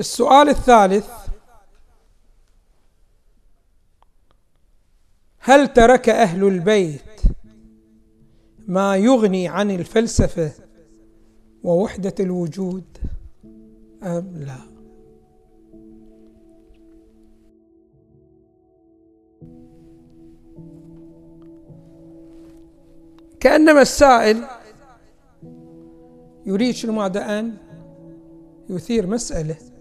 السؤال الثالث هل ترك أهل البيت ما يغني عن الفلسفة ووحدة الوجود أم لا؟ كأنما السائل يريد شنو أن يثير مسألة.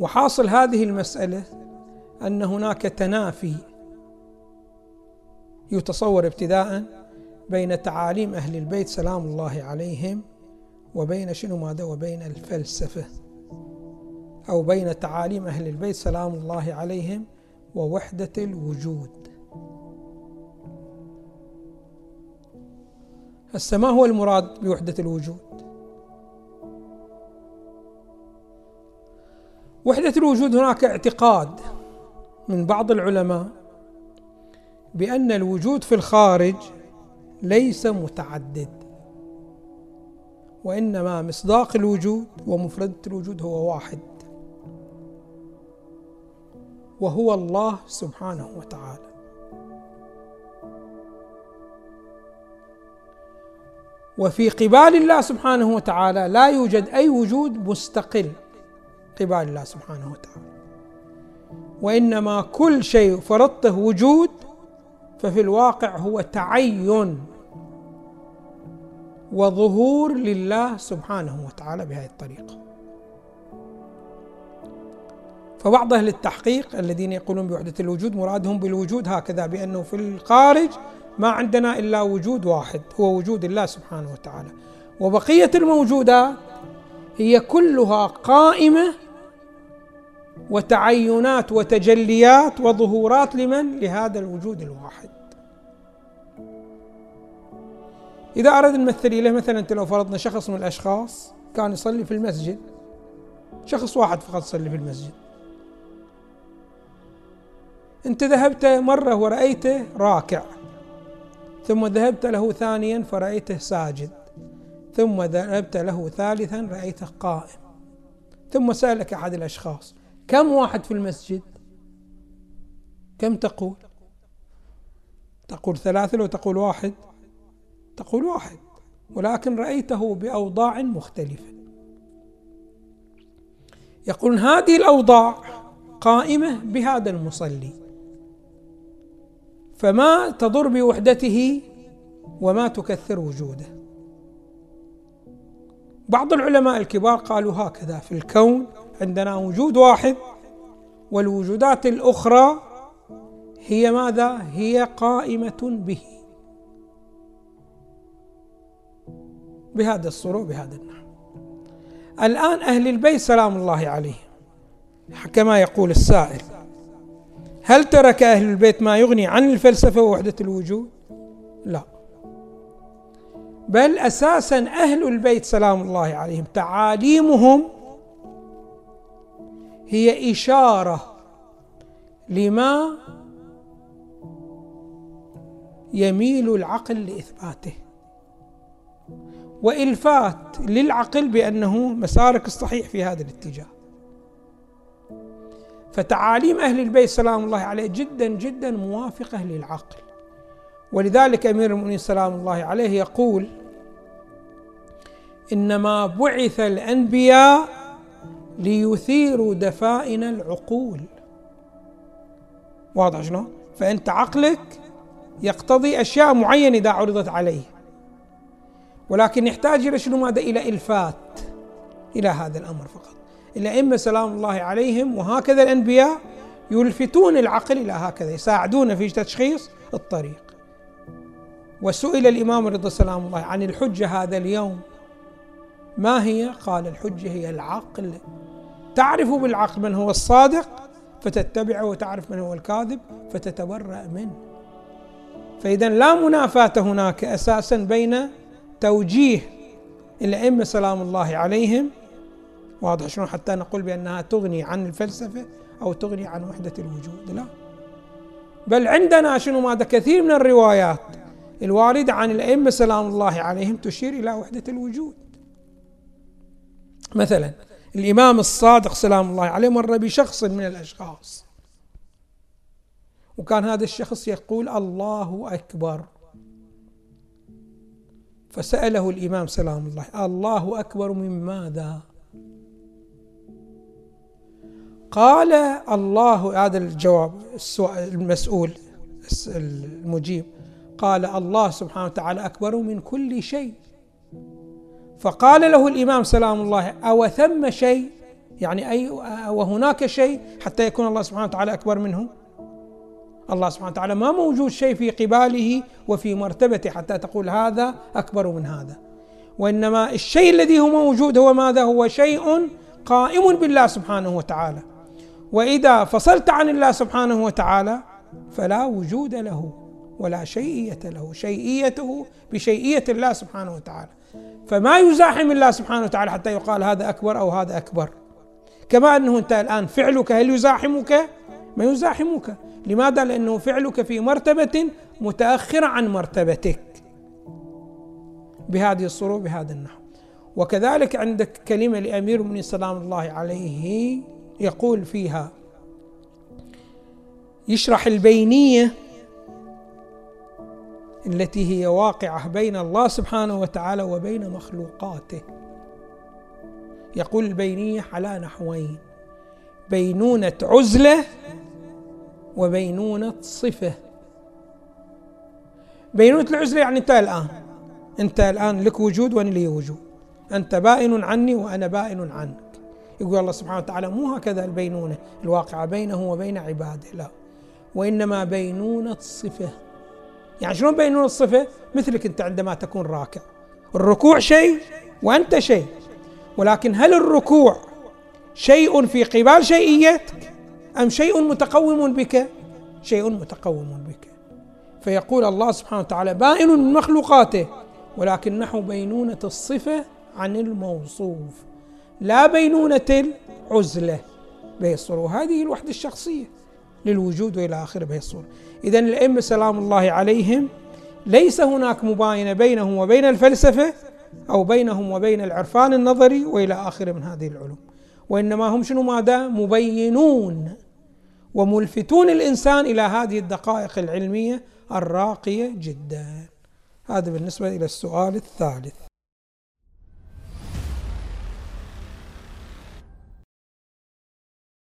وحاصل هذه المسألة أن هناك تنافي يتصور ابتداء بين تعاليم أهل البيت سلام الله عليهم وبين شنو ماذا؟ وبين الفلسفة أو بين تعاليم أهل البيت سلام الله عليهم ووحدة الوجود. هسه ما هو المراد بوحدة الوجود. وحدة الوجود هناك اعتقاد من بعض العلماء بأن الوجود في الخارج ليس متعدد وإنما مصداق الوجود ومفردة الوجود هو واحد وهو الله سبحانه وتعالى. وفي قبال الله سبحانه وتعالى لا يوجد أي وجود مستقل. قبال الله سبحانه وتعالى. وإنما كل شيء فرضته وجود ففي الواقع هو تعين وظهور لله سبحانه وتعالى بهذه الطريقة. فبعض أهل التحقيق الذين يقولون بوحدة الوجود مرادهم بالوجود هكذا بأنه في الخارج ما عندنا إلا وجود واحد هو وجود الله سبحانه وتعالى. وبقية الموجودات هي كلها قائمة وتعينات وتجليات وظهورات لمن؟ لهذا الوجود الواحد. إذا أردنا نمثل إليه مثلا أنت لو فرضنا شخص من الأشخاص كان يصلي في المسجد شخص واحد فقط يصلي في المسجد. أنت ذهبت مرة ورأيته راكع ثم ذهبت له ثانيا فرأيته ساجد. ثم ذهبت له ثالثا رأيته قائم. ثم سألك أحد الأشخاص. كم واحد في المسجد؟ كم تقول؟ تقول ثلاثة لو تقول واحد تقول واحد ولكن رأيته بأوضاع مختلفة. يقولون هذه الأوضاع قائمة بهذا المصلي. فما تضر بوحدته وما تكثر وجوده. بعض العلماء الكبار قالوا هكذا في الكون عندنا وجود واحد والوجودات الأخرى هي ماذا؟ هي قائمة به بهذا الصورة وبهذا النحو الآن أهل البيت سلام الله عليهم كما يقول السائل هل ترك أهل البيت ما يغني عن الفلسفة ووحدة الوجود؟ لا بل أساسا أهل البيت سلام الله عليهم. تعاليمهم هي إشارة لما يميل العقل لإثباته وإلفات للعقل بأنه مسارك الصحيح في هذا الاتجاه. فتعاليم أهل البيت سلام الله عليه جدا جدا موافقة للعقل. ولذلك أمير المؤمنين سلام الله عليه يقول إنما بعث الأنبياء ليثيروا دفائن العقول. واضح شنو؟ فأنت عقلك يقتضي أشياء معينة إذا عرضت عليه ولكن يحتاج إلى شنو؟ ماذا؟ إلى إلفات إلى هذا الأمر فقط. الأئمة سلام الله عليهم وهكذا الأنبياء يلفتون العقل إلى هكذا يساعدون في تشخيص الطريق. وسئل الإمام رضا سلام الله عن الحجة هذا اليوم. ما هي؟ قال الحجة هي العقل. تعرف بالعقل من هو الصادق فتتبعه وتعرف من هو الكاذب فتتبرأ منه. فإذا لا منافاة هناك أساسا بين توجيه الأئمة سلام الله عليهم واضح شلون حتى نقول بأنها تغني عن الفلسفة أو تغني عن وحدة الوجود. لا. بل عندنا شنو؟ ماذا؟ كثير من الروايات الواردة عن الأئمة سلام الله عليهم تشير إلى وحدة الوجود. مثلا الإمام الصادق سلام الله عليه مر بشخص من الأشخاص. وكان هذا الشخص يقول الله أكبر. فسأله الإمام سلام الله الله أكبر من ماذا؟ قال الله هذا الجواب المسؤول المجيب قال الله سبحانه وتعالى أكبر من كل شيء. فقال له الإمام سلام الله أو ثم شيء؟ يعني أي وهناك شيء حتى يكون الله سبحانه وتعالى أكبر منه؟ الله سبحانه وتعالى ما موجود شيء في قباله وفي مرتبته حتى تقول هذا أكبر من هذا. وإنما الشيء الذي هو موجود هو ماذا؟ هو شيء قائم بالله سبحانه وتعالى. وإذا فصلت عن الله سبحانه وتعالى فلا وجود له. ولا شيئية له. شيئيته بشيئية الله سبحانه وتعالى. فما يزاحم الله سبحانه وتعالى حتى يقال هذا أكبر أو هذا أكبر. كما أنه أنت الآن فعلك هل يزاحمك؟ ما يزاحمك. لماذا؟ لأنه فعلك في مرتبة متأخرة عن مرتبتك. بهذه الصورة بهذا النحو. وكذلك عندك كلمة لأمير المؤمنين سلام الله عليه يقول فيها يشرح البينية التي هي واقعة بين الله سبحانه وتعالى وبين مخلوقاته. يقول البينية على نحوين بينونة عزلة وبينونة صفة. بينونة العزلة يعني أنت الآن أنت الآن لك وجود وأنا لي وجود. أنت بائن عني وأنا بائن عنك. يقول الله سبحانه وتعالى مو هكذا البينونة الواقعة بينه وبين عباده لا. وإنما بينونة صفة. يعني شلون بينونة الصفة؟ مثلك أنت عندما تكون راكع. الركوع شيء وأنت شيء. ولكن هل الركوع شيء في قبال شيئيتك أم شيء متقوم بك؟ شيء متقوم بك. فيقول الله سبحانه وتعالى بائن من مخلوقاته ولكن نحو بينونة الصفة عن الموصوف. لا بينونة العزلة. بهي الصورة وهذه الوحدة الشخصية. للوجود والى آخره بهي الصورة. اذا الأئمة سلام الله عليهم ليس هناك مباينة بينهم وبين الفلسفة أو بينهم وبين العرفان النظري والى آخره من هذه العلوم. وإنما هم شنو ماذا؟ مبينون وملفتون الإنسان إلى هذه الدقائق العلمية الراقية جدا. هذا بالنسبة إلى السؤال الثالث.